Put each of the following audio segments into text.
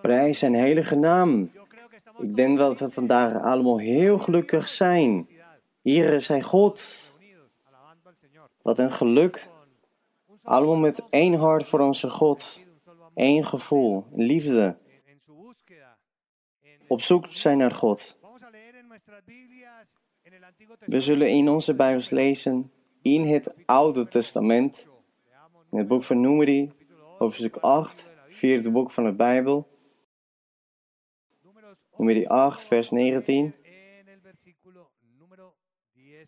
Prijs zijn heilige naam. Ik denk dat we vandaag allemaal heel gelukkig zijn. Hier zijn God. Wat een geluk. Allemaal met één hart voor onze God. Eén gevoel, liefde. Op zoek zijn naar God. We zullen in onze Bijbels lezen in het Oude Testament, in het boek van Numeri, hoofdstuk 8, vierde boek van de Bijbel. Numeri 8, vers 19.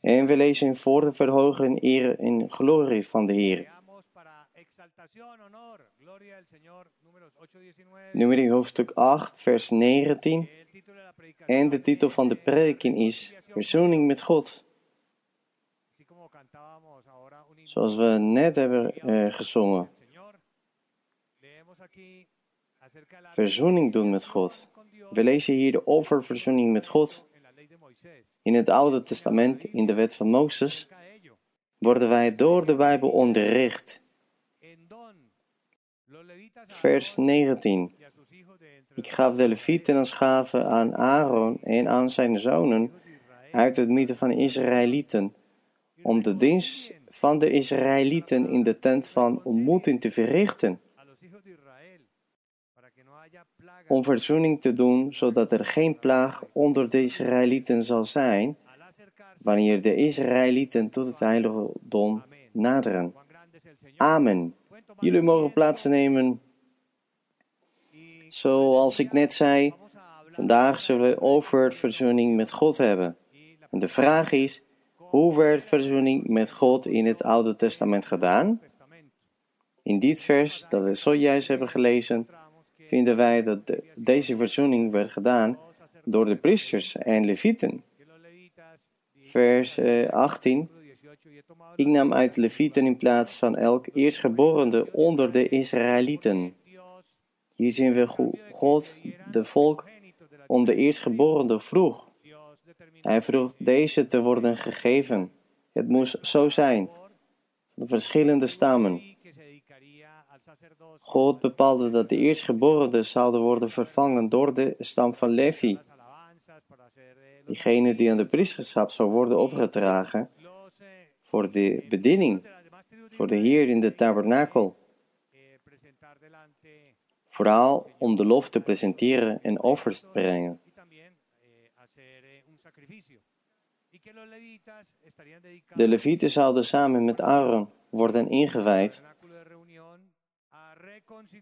En we lezen voor de verhogen eer en glorie van de Heer. Numeri hoofdstuk 8, vers 19. En de titel van de prediking is Verzoening met God. Zoals we net hebben uh, gezongen. Verzoening doen met God. We lezen hier over verzoening met God. In het Oude Testament, in de wet van Mozes, worden wij door de Bijbel onderricht. Vers 19. Ik gaf de Levieten als gave aan Aaron en aan zijn zonen uit het midden van de Israëlieten, om de dienst van de Israëlieten in de tent van ontmoeting te verrichten. Om verzoening te doen, zodat er geen plaag onder de Israëlieten zal zijn, wanneer de Israëlieten tot het heiligdom naderen. Amen. Jullie mogen plaatsnemen. Zoals ik net zei, vandaag zullen we over verzoening met God hebben. En de vraag is, hoe werd verzoening met God in het Oude Testament gedaan? In dit vers dat we zojuist hebben gelezen, vinden wij dat deze verzoening werd gedaan door de priesters en levieten. Vers 18. Eh, Ik nam uit levieten in plaats van elk eerstgeborene onder de Israëlieten. Hier zien we God, de volk, om de eerstgeborene vroeg. Hij vroeg deze te worden gegeven. Het moest zo zijn. De verschillende stammen. God bepaalde dat de eerstgeborenen zouden worden vervangen door de stam van Levi. Diegene die aan de priesterschap zou worden opgedragen voor de bediening, voor de Heer in de tabernakel. Vooral om de lof te presenteren en offers te brengen. De Levieten zouden samen met Aaron worden ingewijd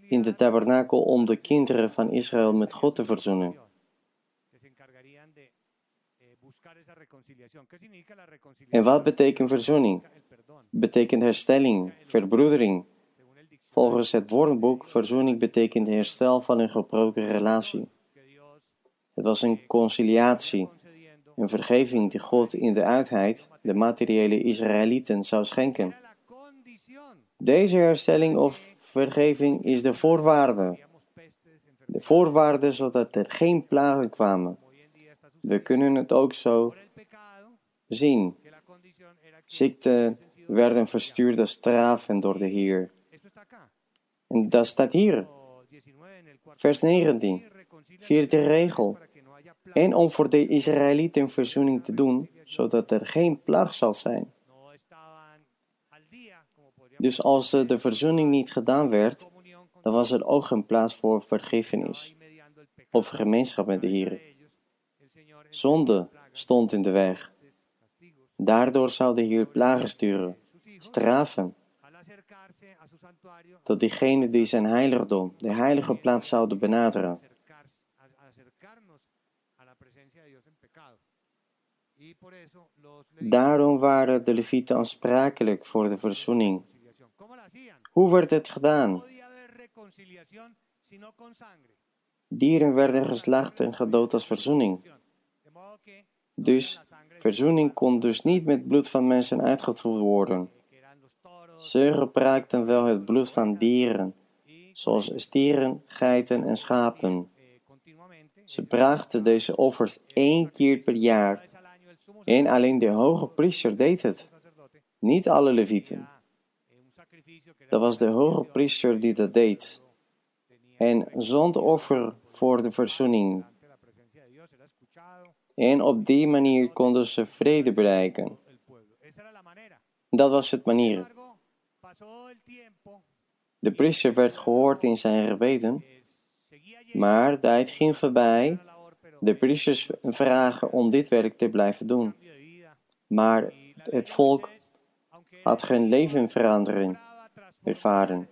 in de tabernakel om de kinderen van Israël met God te verzoenen. En wat betekent verzoening? Betekent herstelling, verbroedering. Volgens het woordenboek, verzoening betekent herstel van een gebroken relatie. Het was een conciliatie, een vergeving die God in de uitheid de materiële Israëlieten zou schenken. Deze herstelling of vergeving is de voorwaarde. De voorwaarde zodat er geen plagen kwamen. We kunnen het ook zo zien. Ziekten werden verstuurd als straffen door de Heer. En dat staat hier. Vers 19. Vierde regel. En om voor de Israëlieten verzoening te doen, zodat er geen plaag zal zijn. Dus als de verzoening niet gedaan werd, dan was er ook geen plaats voor vergiffenis of gemeenschap met de Heer. Zonde stond in de weg. Daardoor zou de Heer plagen sturen, straffen, dat diegenen die zijn heiligdom, de heilige plaats zouden benaderen. Daarom waren de Levieten aansprakelijk voor de verzoening. Hoe werd het gedaan? Dieren werden geslacht en gedood als verzoening. Dus, verzoening kon dus niet met bloed van mensen uitgevoerd worden. Ze gebruikten wel het bloed van dieren, zoals stieren, geiten en schapen. Ze brachten deze offers één keer per jaar en alleen de hoge priester deed het, niet alle levieten. Dat was de hoge priester die dat deed. en zondoffer voor de verzoening. En op die manier konden ze vrede bereiken. Dat was het manier. De priester werd gehoord in zijn gebeden, maar de tijd ging voorbij. De priesters vragen om dit werk te blijven doen. Maar het volk had geen levenverandering ervaren.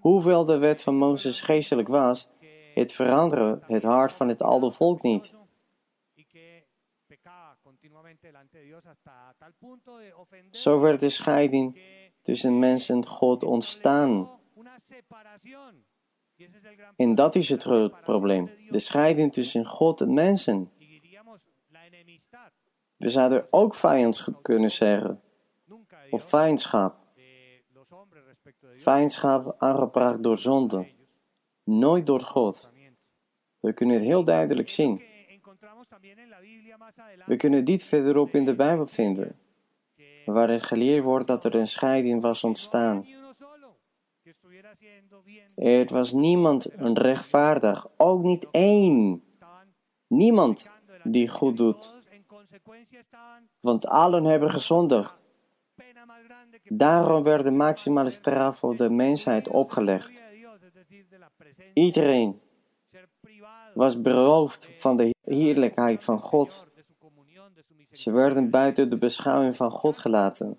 Hoewel de wet van Mozes geestelijk was, het veranderde het hart van het oude volk niet. Zo werd de scheiding tussen mens en God ontstaan. En dat is het grote probleem: de scheiding tussen God en mensen. We zouden ook vijand kunnen zeggen, of vijandschap. Vijandschap aangebracht door zonde, nooit door God. We kunnen het heel duidelijk zien. We kunnen dit verderop in de Bijbel vinden, waar het geleerd wordt dat er een scheiding was ontstaan. Er was niemand rechtvaardig, ook niet één. Niemand die goed doet. Want allen hebben gezondigd. Daarom werd de maximale straf op de mensheid opgelegd. Iedereen was beroofd van de heerlijkheid van God. Ze werden buiten de beschouwing van God gelaten.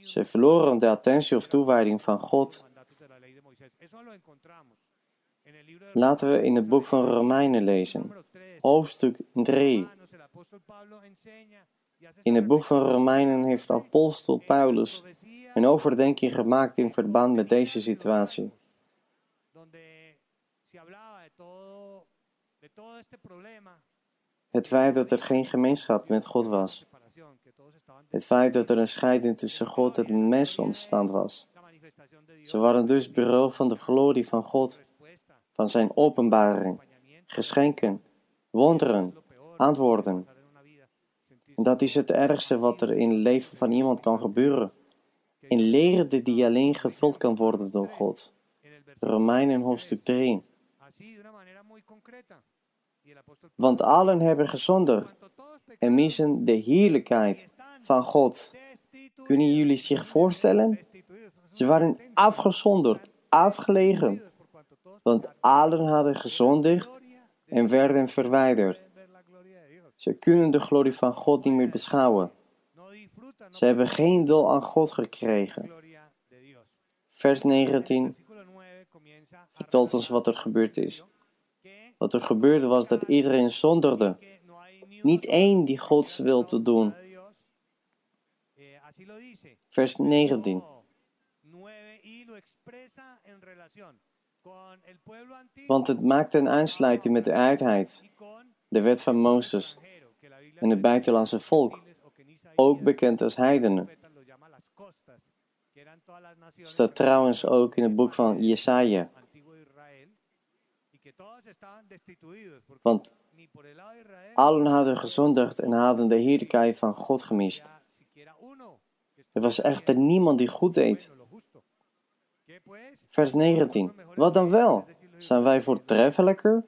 Ze verloren de attentie of toewijding van God. Laten we in het boek van Romeinen lezen, hoofdstuk 3. In het boek van Romeinen heeft apostel Paulus een overdenking gemaakt in verband met deze situatie. Het feit dat er geen gemeenschap met God was. Het feit dat er een scheiding tussen God en de mensen ontstaan was. Ze waren dus beroofd van de glorie van God, van zijn openbaring, geschenken, wonderen, antwoorden. Dat is het ergste wat er in het leven van iemand kan gebeuren. Een leerde die alleen gevuld kan worden door God. Romeinen hoofdstuk 3. Want allen hebben gezondigd en missen de heerlijkheid van God. Kunnen jullie zich voorstellen? Ze waren afgezonderd, afgelegen, want allen hadden gezondigd en werden verwijderd. Ze kunnen de glorie van God niet meer beschouwen. Ze hebben geen deel aan God gekregen. Vers 19 vertelt ons wat er gebeurd is. Wat er gebeurde was dat iedereen zondigde. Niet één die Gods wil te doen. Vers 19. Want het maakte een aansluiting met de uitheid, de wet van Mozes en het buitenlandse volk, ook bekend als heidenen. Staat trouwens ook in het boek van Jesaja. Want allen hadden gezondigd en hadden de heerlijkheid van God gemist. Er was echter niemand die goed deed. Vers 19. Wat dan wel? Zijn wij voortreffelijker?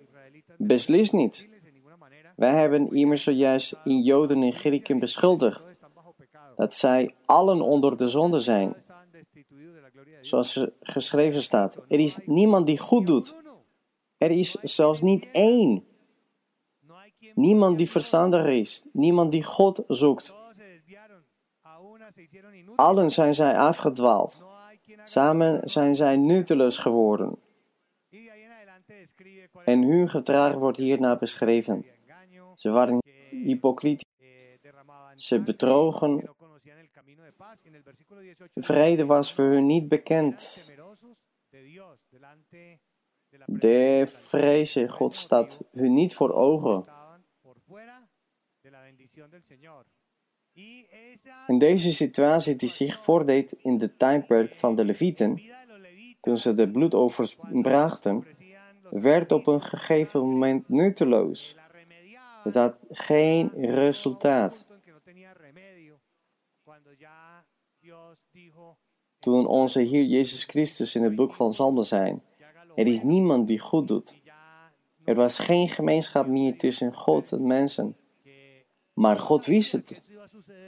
Beslist niet. Wij hebben immers zojuist in Joden en Grieken beschuldigd dat zij allen onder de zonde zijn. Zoals geschreven staat: Er is niemand die goed doet. Er is zelfs niet één. Niemand die verstandig is, niemand die God zoekt. Allen zijn zij afgedwaald. Samen zijn zij nutteloos geworden. En hun gedrag wordt hierna beschreven. Ze waren hypocriet. Ze bedrogen. Vrede was voor hun niet bekend. De vreze God staat hun niet voor ogen. In deze situatie die zich voordeed in de tijdperk van de Levieten, toen ze de bloedoffers brachten, werd op een gegeven moment nutteloos. Het had geen resultaat. Toen onze Heer Jezus Christus in het boek van Psalmen zei, Er is niemand die goed doet. Er was geen gemeenschap meer tussen God en mensen. Maar God wist het.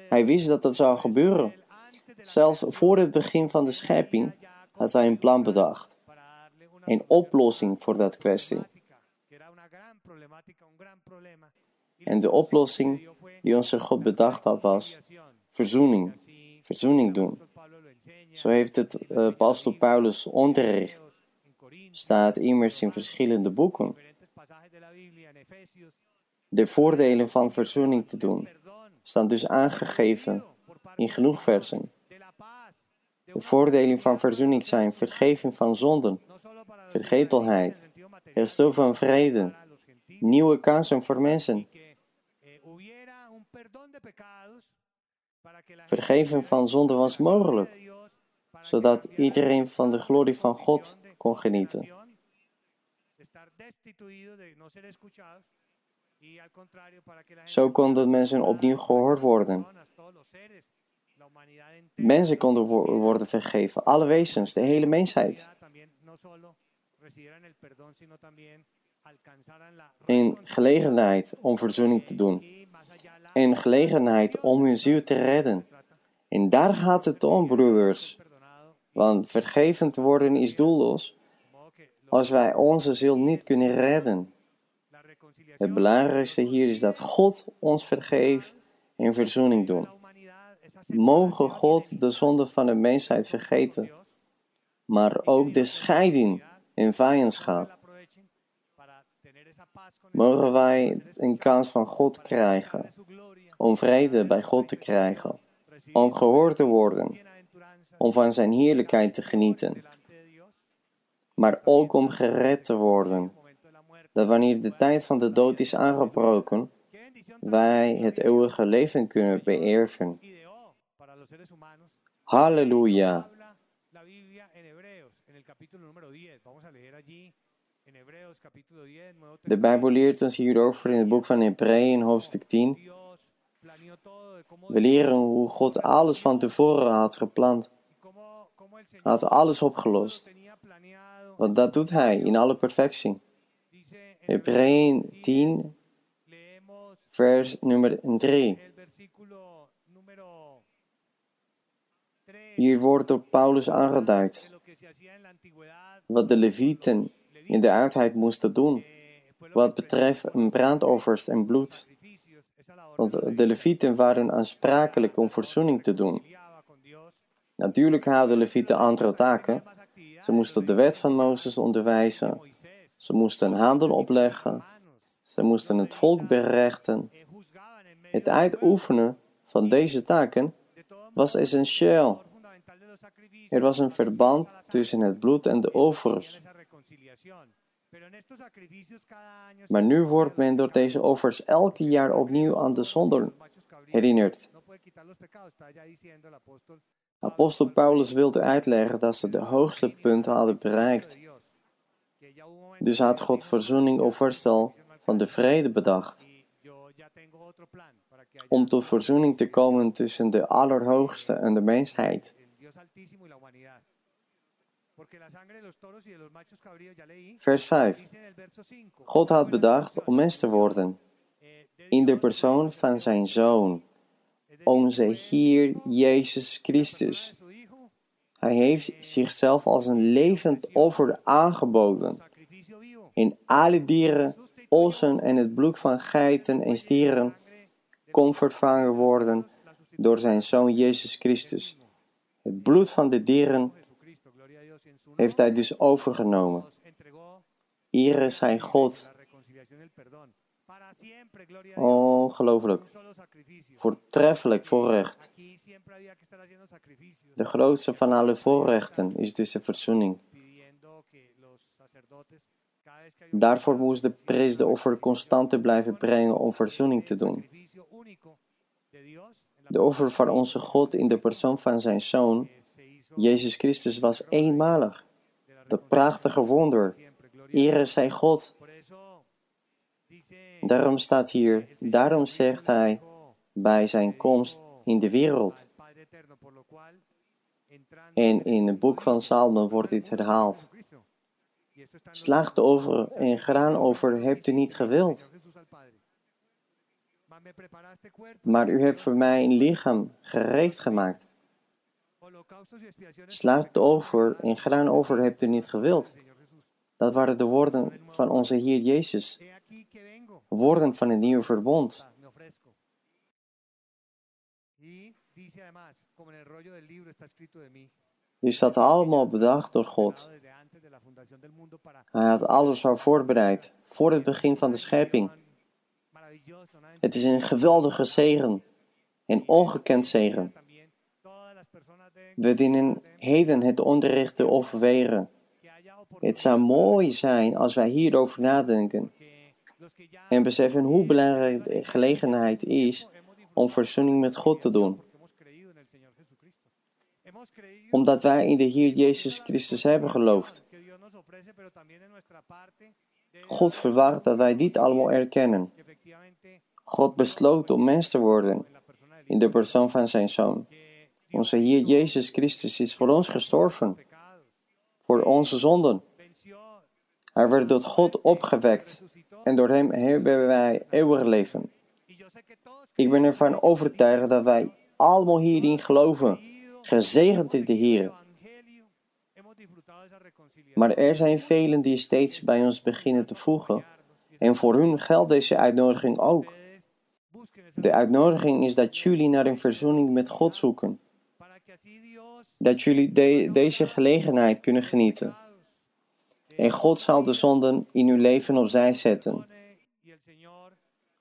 Hij wist dat dat zou gebeuren. Zelfs voor het begin van de schepping had hij een plan bedacht. Een oplossing voor dat kwestie. En de oplossing die onze God bedacht had was verzoening. Verzoening doen. Zo heeft het uh, apostel Paulus onderricht. Staat immers in verschillende boeken. De voordelen van verzoening te doen staan dus aangegeven in genoeg versen. De voordelen van verzoening zijn vergeving van zonden, vergetelheid, herstel van vrede, nieuwe kansen voor mensen, vergeven van zonden was mogelijk, zodat iedereen van de glorie van God kon genieten. Zo konden mensen opnieuw gehoord worden. Mensen konden worden vergeven, alle wezens, de hele mensheid. In gelegenheid om verzoening te doen. In gelegenheid om hun ziel te redden. En daar gaat het om, broeders. Want vergeven te worden is doelloos als wij onze ziel niet kunnen redden. Het belangrijkste hier is dat God ons vergeeft en verzoening doen. Mogen God de zonde van de mensheid vergeten, maar ook de scheiding en vijandschap. Mogen wij een kans van God krijgen, om vrede bij God te krijgen, om gehoord te worden, om van zijn heerlijkheid te genieten, maar ook om gered te worden dat wanneer de tijd van de dood is aangebroken, wij het eeuwige leven kunnen beërven. Halleluja. De Bijbel leert ons hierover in het boek van Hebreeën, hoofdstuk 10. We leren hoe God alles van tevoren had gepland. Hij had alles opgelost. Want dat doet Hij in alle perfectie. Hebreeën 10, vers nummer 3. Hier wordt door Paulus aangeduid wat de Levieten in de oudheid moesten doen, wat betreft brandoffers en bloed. Want de Levieten waren aansprakelijk om verzoening te doen. Natuurlijk hadden de Levieten andere taken. Ze moesten de wet van Mozes onderwijzen. Ze moesten handel opleggen. Ze moesten het volk berechten. Het uitoefenen van deze taken was essentieel. Er was een verband tussen het bloed en de offers. Maar nu wordt men door deze offers elke jaar opnieuw aan de zonde herinnerd. Apostel Paulus wilde uitleggen dat ze de hoogste punt hadden bereikt. Dus had God verzoening of voorstel van de vrede bedacht. Om tot verzoening te komen tussen de Allerhoogste en de mensheid. Vers 5. God had bedacht om mens te worden, in de persoon van zijn Zoon, onze Heer Jezus Christus. Hij heeft zichzelf als een levend offer aangeboden. In alle dieren, ossen en het bloed van geiten en stieren kon vervangen worden door zijn Zoon Jezus Christus. Het bloed van de dieren heeft hij dus overgenomen. Ere zijn God. Ongelooflijk. Voortreffelijk voorrecht. De grootste van alle voorrechten is dus de verzoening. Daarvoor moest de prees de offer constant blijven brengen om verzoening te doen. De offer van onze God in de persoon van zijn Zoon, Jezus Christus, was eenmalig. De prachtige wonder. Ere zij God. Daarom staat hier, daarom zegt hij bij zijn komst in de wereld. En in het boek van Salmen wordt dit herhaald. Slachtover en graanover hebt u niet gewild. Maar u hebt voor mij een lichaam gereed gemaakt. Slachtover en graanover hebt u niet gewild. Dat waren de woorden van onze Heer Jezus. Woorden van het nieuwe verbond. Die staat allemaal bedacht door God. Hij had alles al voorbereid, voor het begin van de schepping. Het is een geweldige zegen, een ongekend zegen. We dienen heden het onderricht te overwegen. Het zou mooi zijn als wij hierover nadenken en beseffen hoe belangrijk de gelegenheid is om verzoening met God te doen. Omdat wij in de Heer Jezus Christus hebben geloofd. God verwacht dat wij dit allemaal erkennen. God besloot om mens te worden in de persoon van zijn Zoon. Onze Heer Jezus Christus is voor ons gestorven, voor onze zonden. Hij werd door God opgewekt en door Hem hebben wij eeuwig leven. Ik ben ervan overtuigd dat wij allemaal hierin geloven, gezegend is de Heer. Maar er zijn velen die steeds bij ons beginnen te voegen, en voor hun geldt deze uitnodiging ook. De uitnodiging is dat jullie naar een verzoening met God zoeken. Dat jullie deze gelegenheid kunnen genieten. En God zal de zonden in uw leven opzij zetten.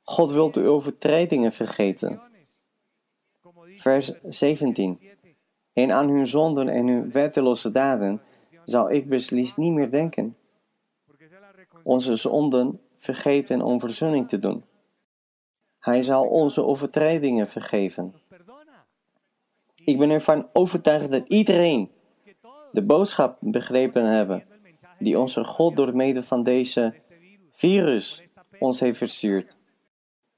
God wil uw overtredingen vergeten. Vers 17. En aan hun zonden en hun wetteloze daden zal ik beslist niet meer denken. Onze zonden vergeten om verzoening te doen. Hij zal onze overtredingen vergeven. Ik ben ervan overtuigd dat iedereen de boodschap begrepen hebben die onze God door middel van deze virus ons heeft verstuurd.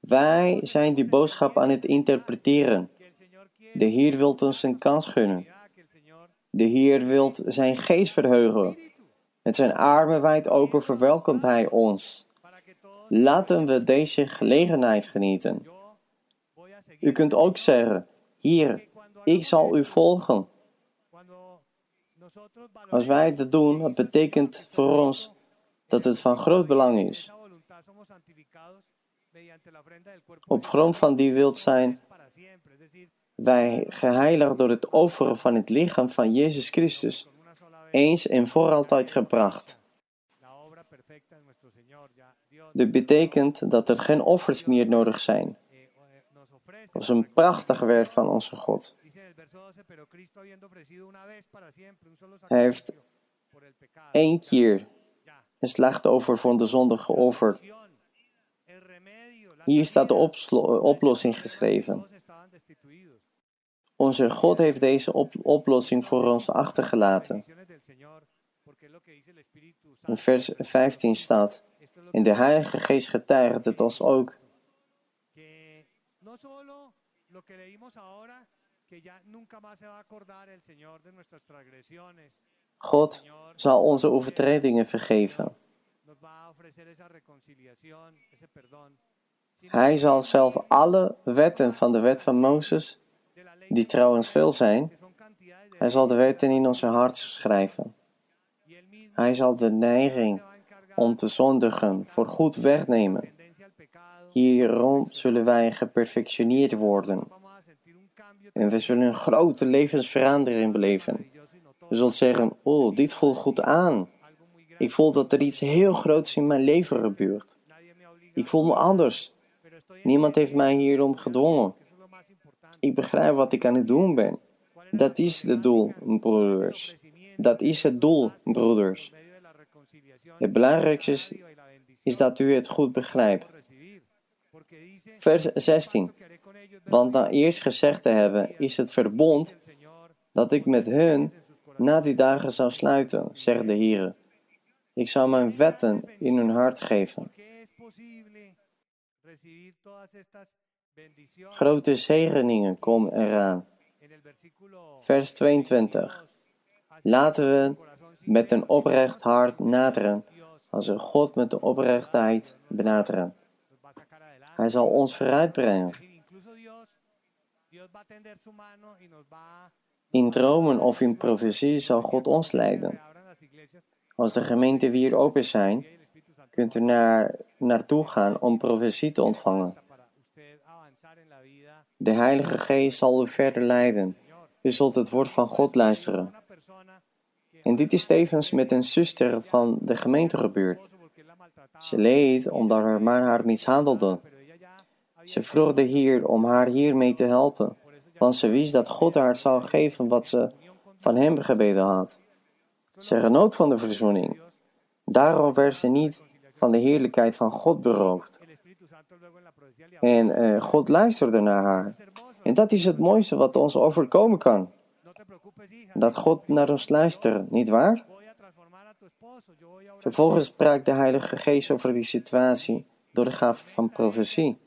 Wij zijn die boodschap aan het interpreteren. De Heer wil ons een kans gunnen. De Heer wil zijn geest verheugen. Met zijn armen wijd open verwelkomt Hij ons. Laten we deze gelegenheid genieten. U kunt ook zeggen: Hier, ik zal u volgen. Als wij het doen, dat betekent voor ons dat het van groot belang is. Op grond van die wilt zijn wij geheiligd door het offeren van het lichaam van Jezus Christus, eens en voor altijd gebracht. Dit betekent dat er geen offers meer nodig zijn. Dat is een prachtig werk van onze God. Hij heeft één keer een slachtoffer voor de zonde geofferd. Hier staat de oplossing geschreven. Onze God heeft deze oplossing voor ons achtergelaten. In vers 15 staat: In de Heilige Geest getuigt het ons ook. God zal onze overtredingen vergeven. Hij zal zelf alle wetten van de wet van Mozes, die trouwens veel zijn, hij zal de wetten in onze hart schrijven. Hij zal de neiging om te zondigen voor goed wegnemen. Hierom zullen wij geperfectioneerd worden. En we zullen een grote levensverandering beleven. We zullen zeggen, oh, dit voelt goed aan. Ik voel dat er iets heel groots in mijn leven gebeurt. Ik voel me anders. Niemand heeft mij hierom gedwongen. Ik begrijp wat ik aan het doen ben. Dat is het doel, broeders. Dat is het doel, broeders. Het belangrijkste is, is dat u het goed begrijpt. Vers 16. Want na eerst gezegd te hebben, is het verbond dat ik met hun na die dagen zou sluiten, zegt de Heer. Ik zal mijn wetten in hun hart geven. Grote zegeningen komen eraan. Vers 22. Laten we met een oprecht hart naderen, als we God met de oprechtheid benaderen. Hij zal ons vooruitbrengen. In dromen of in profetie zal God ons leiden. Als de gemeenten weer open zijn, kunt u naar, naartoe gaan om profetie te ontvangen. De Heilige Geest zal u verder leiden. U zult het woord van God luisteren. En dit is tevens met een zuster van de gemeente gebeurd. Ze leed omdat haar man haar mishandelde. Ze vroeg de Heer om haar hiermee te helpen, want ze wist dat God haar zou geven wat ze van hem gebeden had. Ze genoot van de verzoening. Daarom werd ze niet van de heerlijkheid van God beroofd. En uh, God luisterde naar haar. En dat is het mooiste wat ons overkomen kan. Dat God naar ons luistert, niet waar? Vervolgens sprak de Heilige Geest over die situatie door de gave van profetie.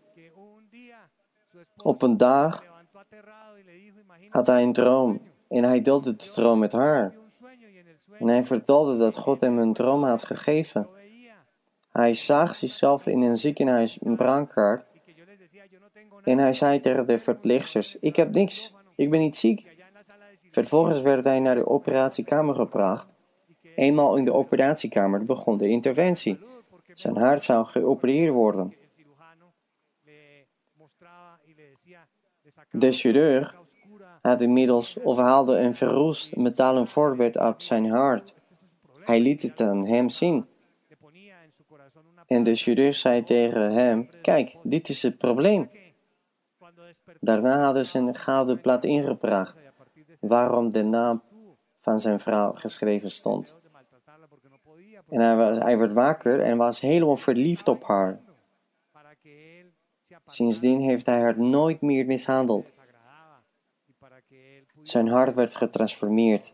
Op een dag had hij een droom en hij deelde de droom met haar. En hij vertelde dat God hem een droom had gegeven. Hij zag zichzelf in een ziekenhuis in Brancard en hij zei tegen de verpleegsters: Ik heb niks, ik ben niet ziek. Vervolgens werd hij naar de operatiekamer gebracht. Eenmaal in de operatiekamer begon de interventie. Zijn hart zou geopereerd worden. De chirurg had inmiddels of haalde een verroest metalen voorbeeld uit zijn hart. Hij liet het aan hem zien. En de chirurg zei tegen hem: Kijk, dit is het probleem. Daarna hadden ze een gouden plaat ingebracht, waarom de naam van zijn vrouw geschreven stond. En hij, hij werd wakker en was helemaal verliefd op haar. Sindsdien heeft hij haar nooit meer mishandeld. Zijn hart werd getransformeerd.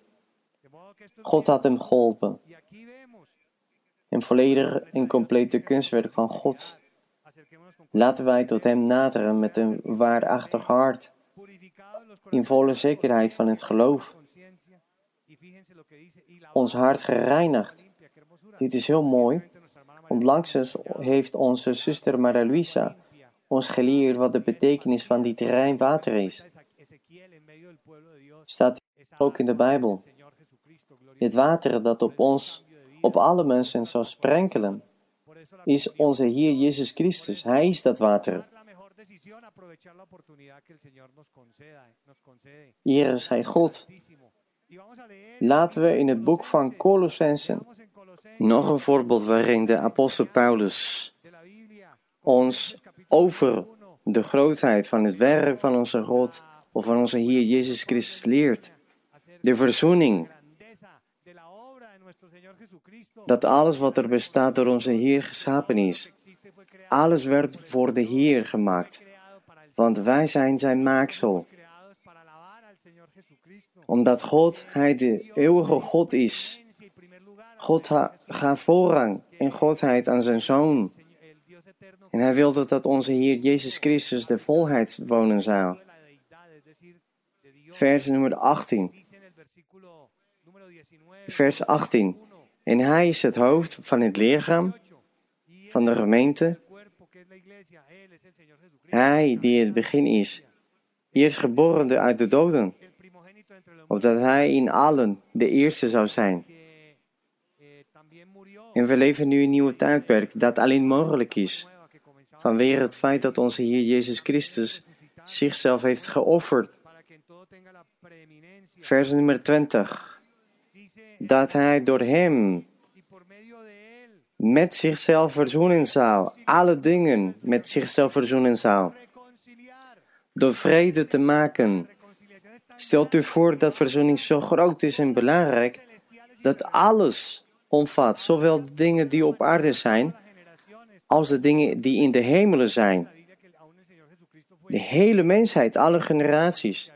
God had hem geholpen. Een volledig en complete kunstwerk van God. Laten wij tot hem naderen met een waarachtig hart, in volle zekerheid van het geloof. Ons hart gereinigd. Dit is heel mooi. Onlangs heeft onze zuster Maria Luisa ons geleerd wat de betekenis van dit rein water is. Staat ook in de Bijbel. Dit water dat op ons, op alle mensen zou sprenkelen, is onze Heer Jezus Christus. Hij is dat water. Hier is Hij God. Laten we in het boek van Colossensen nog een voorbeeld waarin de apostel Paulus ons over de grootheid van het werk van onze God of van onze Heer Jezus Christus leert. De verzoening. Dat alles wat er bestaat door onze Heer geschapen is. Alles werd voor de Heer gemaakt. Want wij zijn zijn maaksel. Omdat God, Hij de eeuwige God is. God gaf voorrang en Godheid aan zijn Zoon. En hij wilde dat onze Heer Jezus Christus de volheid wonen zou. Vers nummer 18. Vers 18. En hij is het hoofd van het lichaam, van de gemeente. Hij die het begin is, eerst geboren uit de doden, opdat hij in allen de eerste zou zijn. En we leven nu een nieuwe tijdperk dat alleen mogelijk is vanwege het feit dat onze Heer Jezus Christus zichzelf heeft geofferd. Vers nummer 20. Dat hij door hem met zichzelf verzoenen zou, alle dingen met zichzelf verzoenen zou, door vrede te maken. Stelt u voor dat verzoening zo groot is en belangrijk, dat alles omvat, zowel de dingen die op aarde zijn, als de dingen die in de hemelen zijn. De hele mensheid, alle generaties.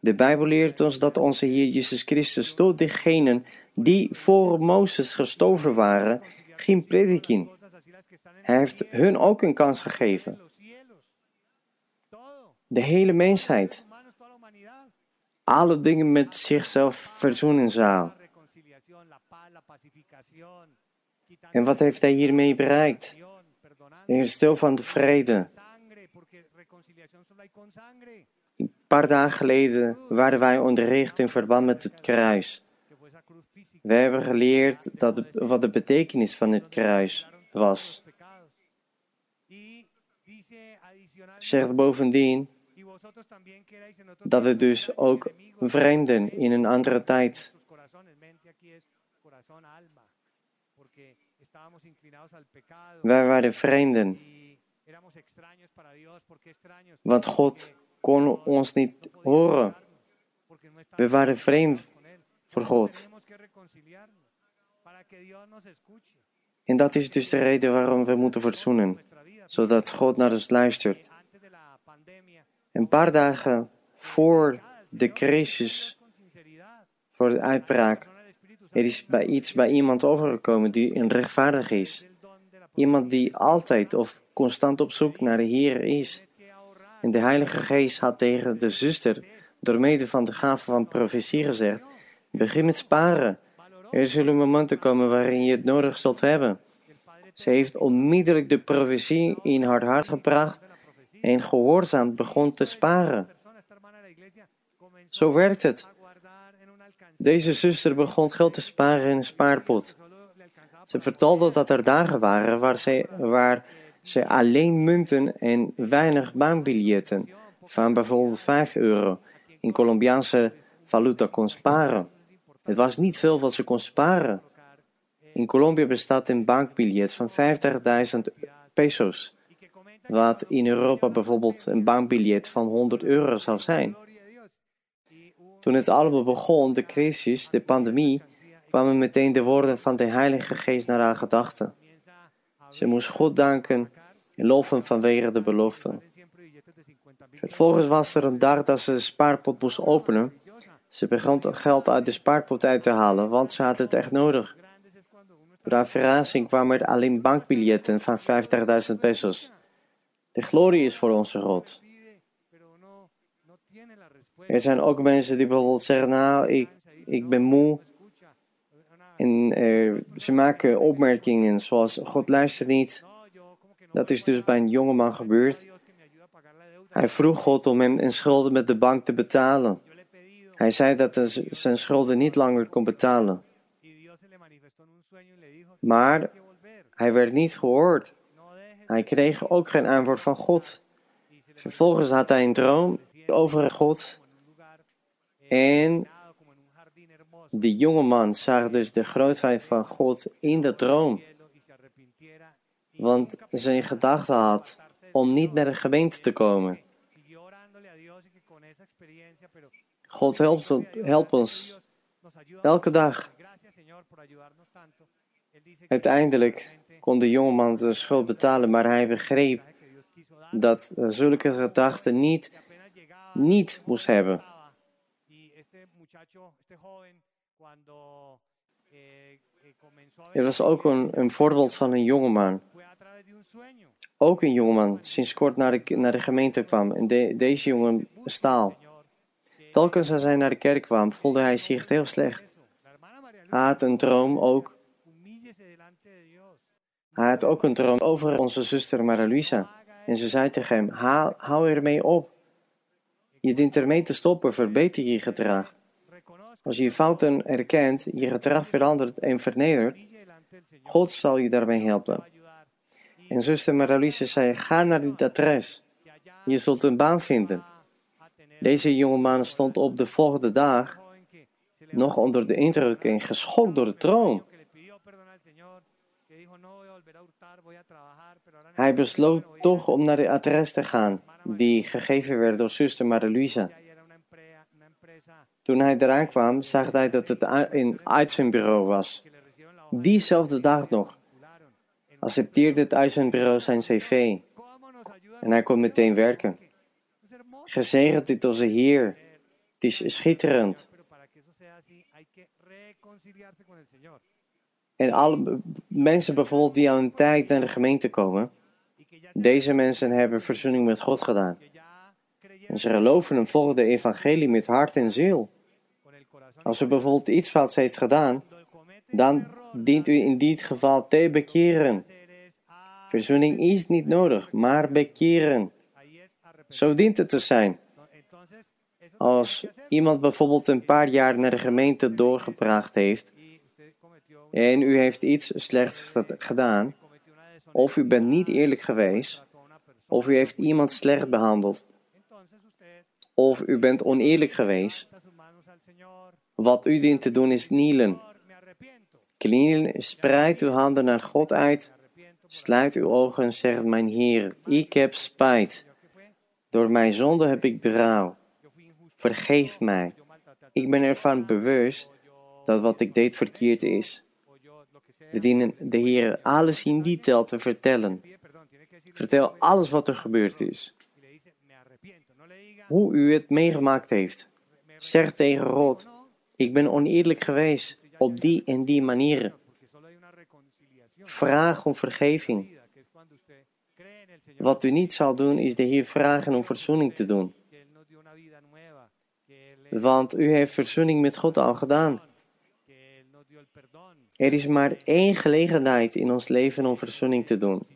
De Bijbel leert ons dat onze Heer Jezus Christus door degenen die voor Mozes gestorven waren, ging prediken. Hij heeft hun ook een kans gegeven. De hele mensheid. alle dingen met zichzelf verzoenen zou. En wat heeft hij hiermee bereikt? Herstel van de vrede. Een paar dagen geleden waren wij onderricht in verband met het kruis. We hebben geleerd dat wat de betekenis van het kruis was. Zegt bovendien dat we dus ook vreemden in een andere tijd. Wij waren vreemden. Want God kon ons niet horen. We waren vreemd voor God. En dat is dus de reden waarom we moeten verzoenen, zodat God naar ons luistert. Een paar dagen voor de crisis, voor de uitbraak, er is bij iets bij iemand overgekomen die een rechtvaardig is. Iemand die altijd of constant op zoek naar de Heer is. En de Heilige Geest had tegen de zuster, door mede van de gave van profetie gezegd, begin met sparen. Er zullen momenten komen waarin je het nodig zult hebben. Ze heeft onmiddellijk de profetie in haar hart gebracht en gehoorzaam begon te sparen. Zo werkt het. Deze zuster begon geld te sparen in een spaarpot. Ze vertelde dat er dagen waren waar ze, waar ze alleen munten en weinig bankbiljetten van bijvoorbeeld 5 euro in Colombiaanse valuta kon sparen. Het was niet veel wat ze kon sparen. In Colombia bestaat een bankbiljet van 50.000 pesos, wat in Europa bijvoorbeeld een bankbiljet van 100 euro zou zijn. Toen het allemaal begon, de crisis, de pandemie, kwamen meteen de woorden van de Heilige Geest naar haar gedachten. Ze moest God danken en loven vanwege de belofte. Vervolgens was er een dag dat ze de spaarpot moest openen. Ze begon geld uit de spaarpot uit te halen, want ze had het echt nodig. Door haar verrassing kwamen er alleen bankbiljetten van 50.000 pesos. De glorie is voor onze God. Er zijn ook mensen die bijvoorbeeld zeggen, nou, ik, ik ben moe. En ze maken opmerkingen zoals, God luistert niet. Dat is dus bij een jongeman gebeurd. Hij vroeg God om hem een schulden met de bank te betalen. Hij zei dat hij zijn schulden niet langer kon betalen. Maar hij werd niet gehoord. Hij kreeg ook geen antwoord van God. Vervolgens had hij een droom over God en de jongeman zag dus de grootheid van God in de droom. Want zijn gedachte had om niet naar de gemeente te komen. God helpt, helpt ons elke dag. Uiteindelijk kon de jongeman de schuld betalen, maar hij begreep dat zulke gedachten niet, niet moest hebben. Eh, er was ook een, een voorbeeld van een jongeman. Ook een jongeman, sinds kort naar de, naar de gemeente kwam. En deze jongen staal. Telkens als hij naar de kerk kwam, voelde hij zich heel slecht. Hij had een droom ook. Hij had ook een droom over onze zuster Maria Luisa. En ze zei tegen hem: hou ermee op. Je dient ermee te stoppen, verbeter je gedrag. Als je je fouten erkent, je gedrag verandert en vernedert, God zal je daarbij helpen. En zuster Maralice zei, ga naar dit adres. Je zult een baan vinden. Deze jongeman stond op de volgende dag nog onder de indruk en geschokt door de troon. Hij besloot toch om naar het adres te gaan, die gegeven werd door zuster Maria toen hij eraan kwam, zag hij dat het een uitzendbureau was. Diezelfde dag nog accepteerde het uitzendbureau zijn cv en hij kon meteen werken. Gezegend dit onze Heer, het is schitterend. En alle mensen bijvoorbeeld die aan een tijd naar de gemeente komen, deze mensen hebben verzoening met God gedaan. En ze geloven en volgen de evangelie met hart en ziel. Als u bijvoorbeeld iets fouts heeft gedaan, dan dient u in dit geval te bekeren. Verzoening is niet nodig, maar bekeren. Zo dient het te zijn. Als iemand bijvoorbeeld een paar jaar naar de gemeente doorgebracht heeft en u heeft iets slechts gedaan, of u bent niet eerlijk geweest, of u heeft iemand slecht behandeld, of u bent oneerlijk geweest, wat u dient te doen is knielen. Knielen, spreid uw handen naar God uit, sluit uw ogen en zeg: Mijn Heer, ik heb spijt. Door mijn zonde heb ik berouw. Vergeef mij. Ik ben ervan bewust dat wat ik deed verkeerd is. We dienen de Heer alles in detail te vertellen. Vertel alles wat er gebeurd is. Hoe u het meegemaakt heeft. Zeg tegen God: Ik ben oneerlijk geweest op die en die manieren. Vraag om vergeving. Wat u niet zal doen, is de Heer vragen om verzoening te doen. Want u heeft verzoening met God al gedaan. Er is maar één gelegenheid in ons leven om verzoening te doen.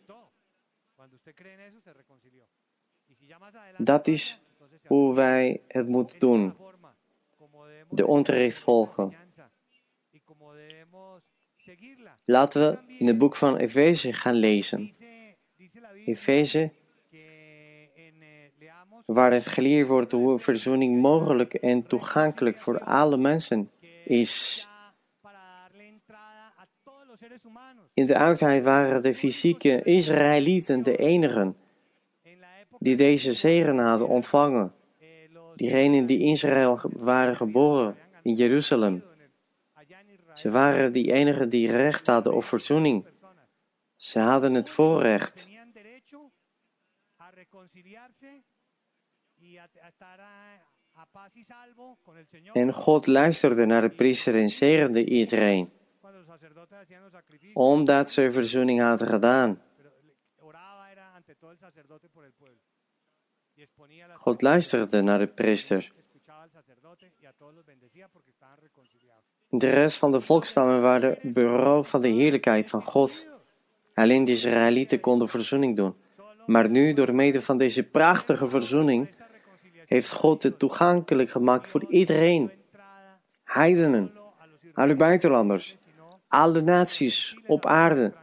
Dat is hoe wij het moeten doen. De onderricht volgen. Laten we in het boek van Efeze gaan lezen. Efeze, waar het geleerd wordt hoe verzoening mogelijk en toegankelijk voor alle mensen is. In de oudheid waren de fysieke Israëlieten de enigen die deze zegen hadden ontvangen. Diegenen die in Israël waren geboren, in Jeruzalem. Ze waren die enigen die recht hadden op verzoening. Ze hadden het voorrecht. En God luisterde naar de priester en zegende iedereen omdat ze verzoening hadden gedaan. God luisterde naar de priester. De rest van de volkstammen waren beroofd van de heerlijkheid van God. Alleen de Israëlieten konden verzoening doen. Maar nu, door middel van deze prachtige verzoening, heeft God het toegankelijk gemaakt voor iedereen. Heidenen, alle buitenlanders, alle naties op aarde.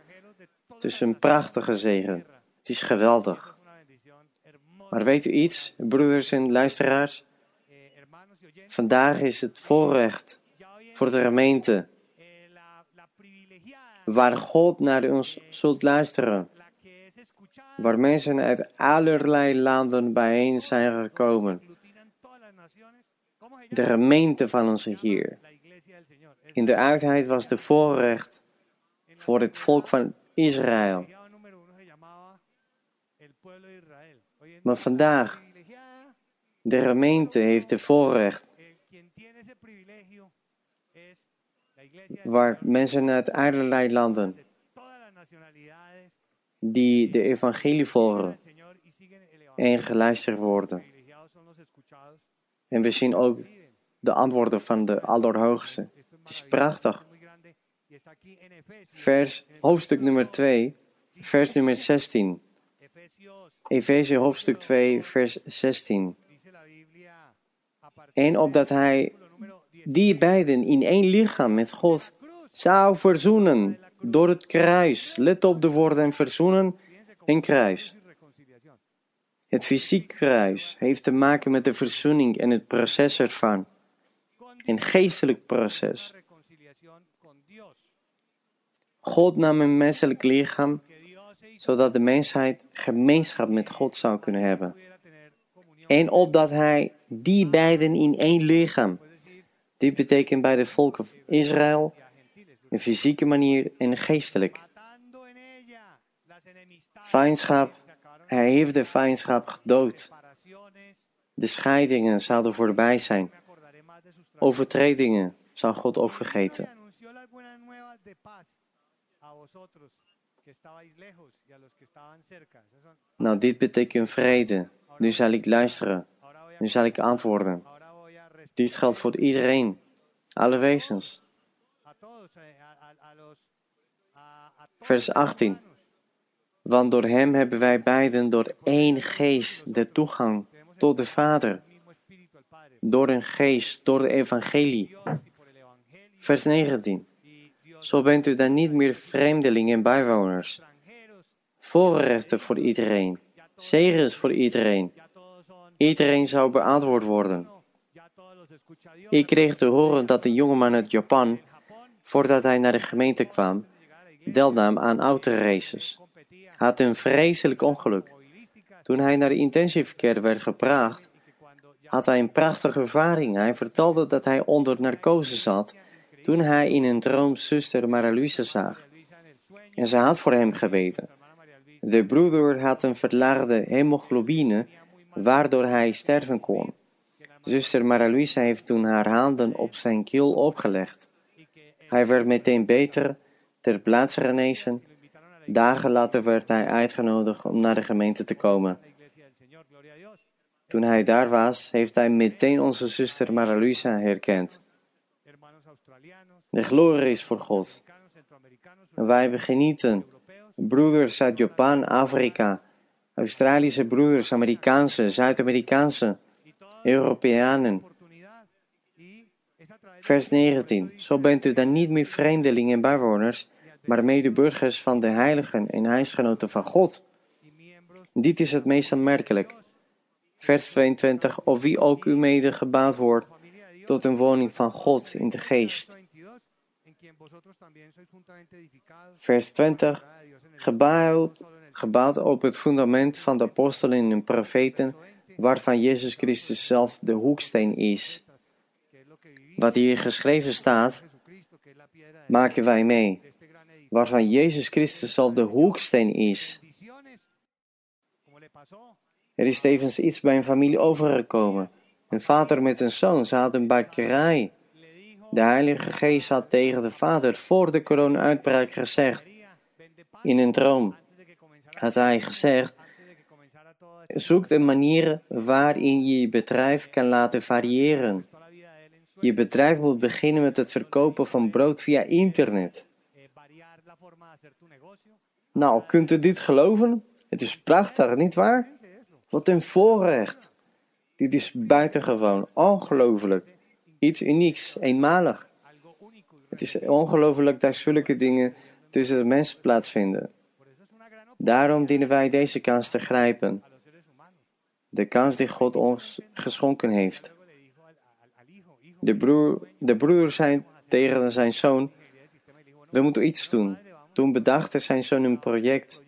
Het is een prachtige zegen. Het is geweldig. Maar weet u iets, broeders en luisteraars? Vandaag is het voorrecht voor de gemeente waar God naar ons zult luisteren, waar mensen uit allerlei landen bijeen zijn gekomen. De gemeente van onze Heer. In de uitheid was de voorrecht voor het volk van Israël. Maar vandaag, de gemeente heeft de voorrecht. Waar mensen uit allerlei landen. Die de evangelie volgen. en geluisterd worden. En we zien ook de antwoorden van de Allerhoogste. Het is prachtig. Vers, hoofdstuk nummer 2, vers nummer 16. Efeze hoofdstuk 2, vers 16. En opdat hij die beiden in één lichaam met God zou verzoenen door het kruis. Let op de woorden verzoenen en kruis. Het fysiek kruis heeft te maken met de verzoening en het proces ervan een geestelijk proces. God nam een menselijk lichaam, zodat de mensheid gemeenschap met God zou kunnen hebben. En opdat hij die beiden in één lichaam, dit betekent bij de volken Israël, een fysieke manier en geestelijk. Vijandschap, hij heeft de vijandschap gedood. De scheidingen zouden voorbij zijn. Overtredingen zou God ook vergeten. Nou, dit betekent vrede. Nu zal ik luisteren. Nu zal ik antwoorden. Dit geldt voor iedereen, alle wezens. Vers 18. Want door hem hebben wij beiden door één geest de toegang tot de Vader. Door een geest, door de evangelie. Vers 19. Zo bent u dan niet meer vreemdelingen en bijwoners. Voorrechten voor iedereen. Zegens voor iedereen. Iedereen zou beantwoord worden. Ik kreeg te horen dat een jongeman uit Japan, voordat hij naar de gemeente kwam, deelnam aan autoraces. Had een vreselijk ongeluk. Toen hij naar de intensieverkeer werd gebracht, had hij een prachtige ervaring. Hij vertelde dat hij onder narcose zat toen hij in een droom zuster Maria zag. En ze had voor hem gebeten. De broeder had een verlaagde hemoglobine, waardoor hij sterven kon. Zuster Maria heeft toen haar handen op zijn keel opgelegd. Hij werd meteen beter, ter plaatse genezen. Dagen later werd hij uitgenodigd om naar de gemeente te komen. Toen hij daar was, heeft hij meteen onze zuster Maria herkend. De glorie is voor God. En wij genieten. Broeders uit Japan, Afrika, Australische broeders, Amerikaanse, Zuid-Amerikaanse, Europeanen. Vers 19. Zo bent u dan niet meer vreemdelingen en bijwoners, maar medeburgers van de heiligen en huisgenoten van God. Dit is het meest aanmerkelijk. Vers 22. Of wie ook u mede gebouwd wordt tot een woning van God in de geest. Vers 20. Gebouwd, gebouwd op het fundament van de apostelen en profeten, waarvan Jezus Christus zelf de hoeksteen is. Wat hier geschreven staat, maken wij mee, waarvan Jezus Christus zelf de hoeksteen is. Er is tevens iets bij een familie overgekomen. Een vader met een zoon, ze hadden een bakkerij. De Heilige Geest had tegen de vader voor de corona-uitbraak gezegd, in een droom, had hij gezegd, zoek een manier waarin je je bedrijf kan laten variëren. Je bedrijf moet beginnen met het verkopen van brood via internet. Nou, kunt u dit geloven? Het is prachtig, niet waar? Wat een voorrecht. Dit is buitengewoon, ongelooflijk. Iets unieks, eenmalig. Het is ongelooflijk dat zulke dingen tussen de mensen plaatsvinden. Daarom dienen wij deze kans te grijpen. De kans die God ons geschonken heeft. De, broer, de broer zei tegen zijn zoon: We moeten iets doen. Toen bedacht zijn zoon een project.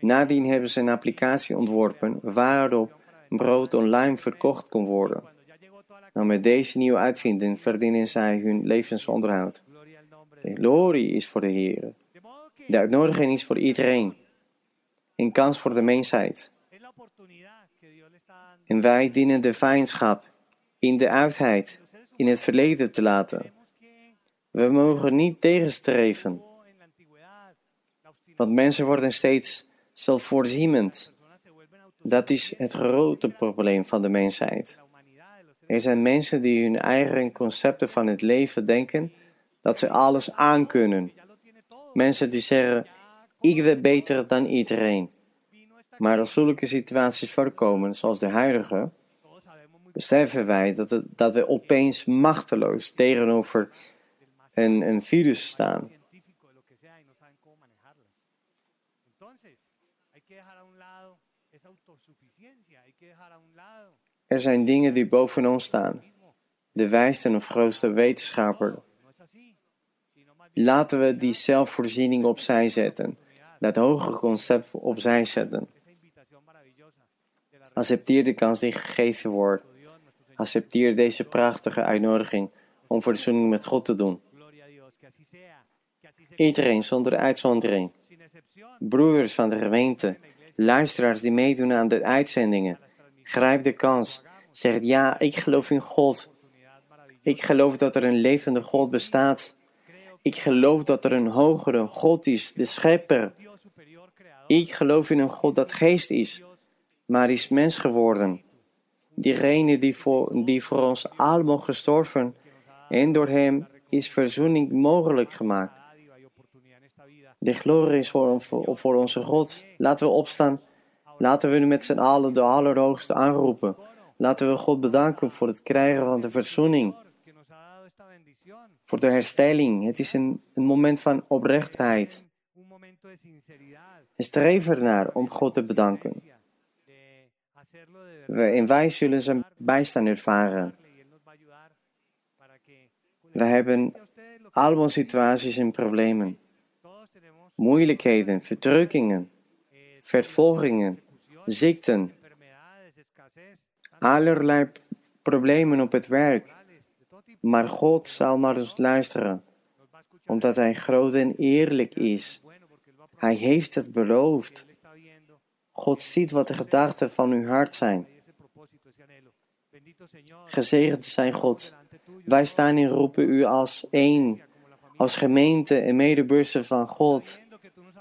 Nadien hebben ze een applicatie ontworpen waarop brood online verkocht kon worden. Nou, met deze nieuwe uitvinding verdienen zij hun levensonderhoud. De glorie is voor de Heer. De uitnodiging is voor iedereen. Een kans voor de mensheid. En wij dienen de vijandschap in de uitheid, in het verleden te laten. We mogen niet tegenstreven. Want mensen worden steeds zelfvoorzienend. Dat is het grote probleem van de mensheid. Er zijn mensen die hun eigen concepten van het leven denken dat ze alles aankunnen. Mensen die zeggen: Ik weet beter dan iedereen. Maar als zulke situaties voorkomen, zoals de huidige, beseffen wij dat, dat we opeens machteloos tegenover een, een virus staan. Er zijn dingen die boven ons staan. De wijste of grootste wetenschapper. Laten we die zelfvoorziening opzij zetten. Dat hogere concept opzij zetten. Accepteer de kans die gegeven wordt. Accepteer deze prachtige uitnodiging om verzoening met God te doen. Iedereen zonder uitzondering. Broeders van de gemeente, luisteraars die meedoen aan de uitzendingen, Grijp de kans. Zeg ja, ik geloof in God. Ik geloof dat er een levende God bestaat. Ik geloof dat er een hogere God is, de schepper. Ik geloof in een God dat geest is, maar is mens geworden. Diegene die voor, die voor ons allemaal gestorven en door hem is verzoening mogelijk gemaakt. De glorie is voor, voor, voor onze God. Laten we opstaan. Laten we nu met z'n allen de Allerhoogste aanroepen. Laten we God bedanken voor het krijgen van de verzoening. Voor de herstelling. Het is een, een moment van oprechtheid. Streef ernaar om God te bedanken. En wij zullen zijn bijstaan ervaren. We hebben allemaal situaties en problemen. Moeilijkheden, verdrukkingen, vervolgingen, ziekten, allerlei problemen op het werk. Maar God zal naar ons luisteren, omdat Hij groot en eerlijk is. Hij heeft het beloofd. God ziet wat de gedachten van uw hart zijn. Gezegend zijn God. Wij staan in roepen u als één, als gemeente en medeburger van God,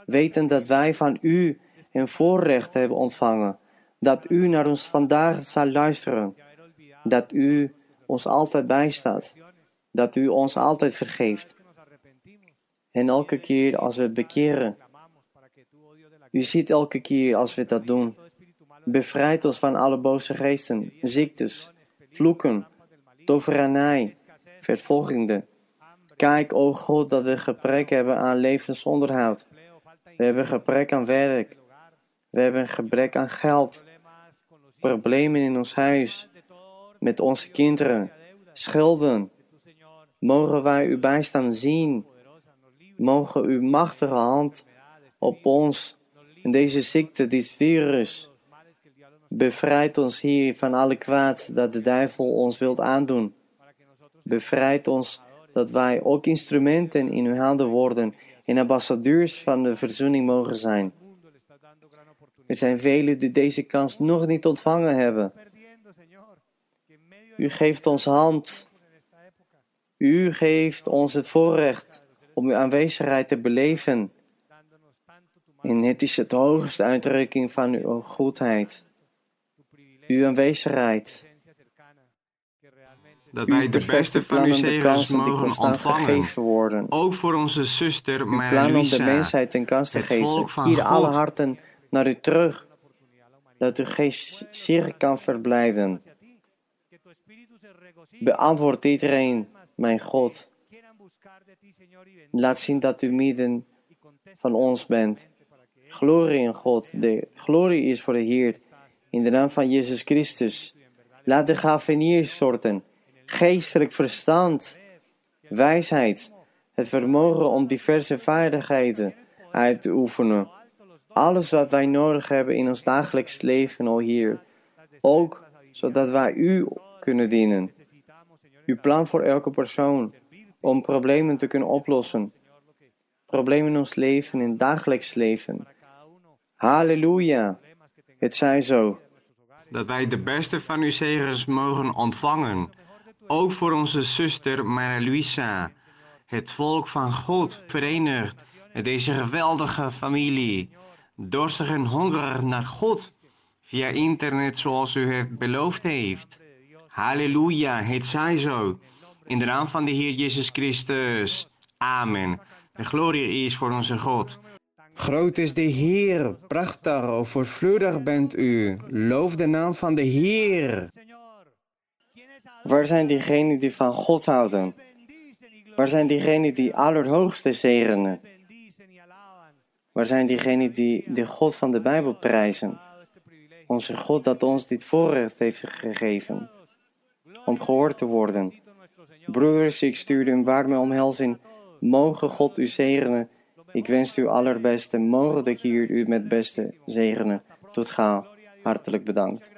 weten dat wij van u een voorrecht hebben ontvangen, dat u naar ons vandaag zal luisteren, dat u ons altijd bijstaat, dat u ons altijd vergeeft. En elke keer als we bekeren, u ziet elke keer als we dat doen, bevrijd ons van alle boze geesten, ziektes, vloeken, toveranij, vervolgingen. Kijk, o God, dat we gebrek hebben aan levensonderhoud. We hebben gebrek aan werk. We hebben gebrek aan geld. Problemen in ons huis. Met onze kinderen. Schulden. Mogen wij uw bijstaan zien. Mogen uw machtige hand op ons in deze ziekte, dit virus, Bevrijd ons hier van alle kwaad dat de duivel ons wilt aandoen. Bevrijd ons dat wij ook instrumenten in uw handen worden en ambassadeurs van de verzoening mogen zijn. Er zijn velen die deze kans nog niet ontvangen hebben. U geeft ons hand. U geeft ons het voorrecht om uw aanwezigheid te beleven. En het is het hoogste uitdrukking van uw goedheid uw aanwezigheid. Dat wij de beste van uw zegens mogen ontvangen. Worden. Ook voor onze zuster Maria plan om de mensheid ten kans te geven. Keer alle harten naar u terug. Dat uw geest zich kan verblijden. Beantwoord iedereen, mijn God. Laat zien dat u midden van ons bent. Glorie in God. De glorie is voor de Heer in de naam van Jezus Christus. Laat de gave neerstorten. Geestelijk verstand, wijsheid, het vermogen om diverse vaardigheden uit te oefenen. Alles wat wij nodig hebben in ons dagelijks leven, al hier. Ook zodat wij u kunnen dienen. Uw plan voor elke persoon om problemen te kunnen oplossen. Problemen in ons leven, in het dagelijks leven. Halleluja. Het zij zo dat wij de beste van uw zegens mogen ontvangen. Ook voor onze zuster Maria Luisa. Het volk van God verenigd met deze geweldige familie. Dorstig en hongerig naar God. Via internet zoals u het beloofd heeft. Halleluja, het zij zo. In de naam van de Heer Jezus Christus. Amen. De glorie is voor onze God. Groot is de Heer, prachtig, overvloedig bent u. Loof de naam van de Heer. Waar zijn diegenen die van God houden? Waar zijn diegenen die Allerhoogste zegenen? Waar zijn diegenen die de God van de Bijbel prijzen? Onze God dat ons dit voorrecht heeft gegeven. Om gehoord te worden. Broeders, ik stuur u een warme omhelzing. Mogen God u zegenen ik wens u allerbeste. Mogen ik hier u met beste zegenen. Tot gauw. Hartelijk bedankt.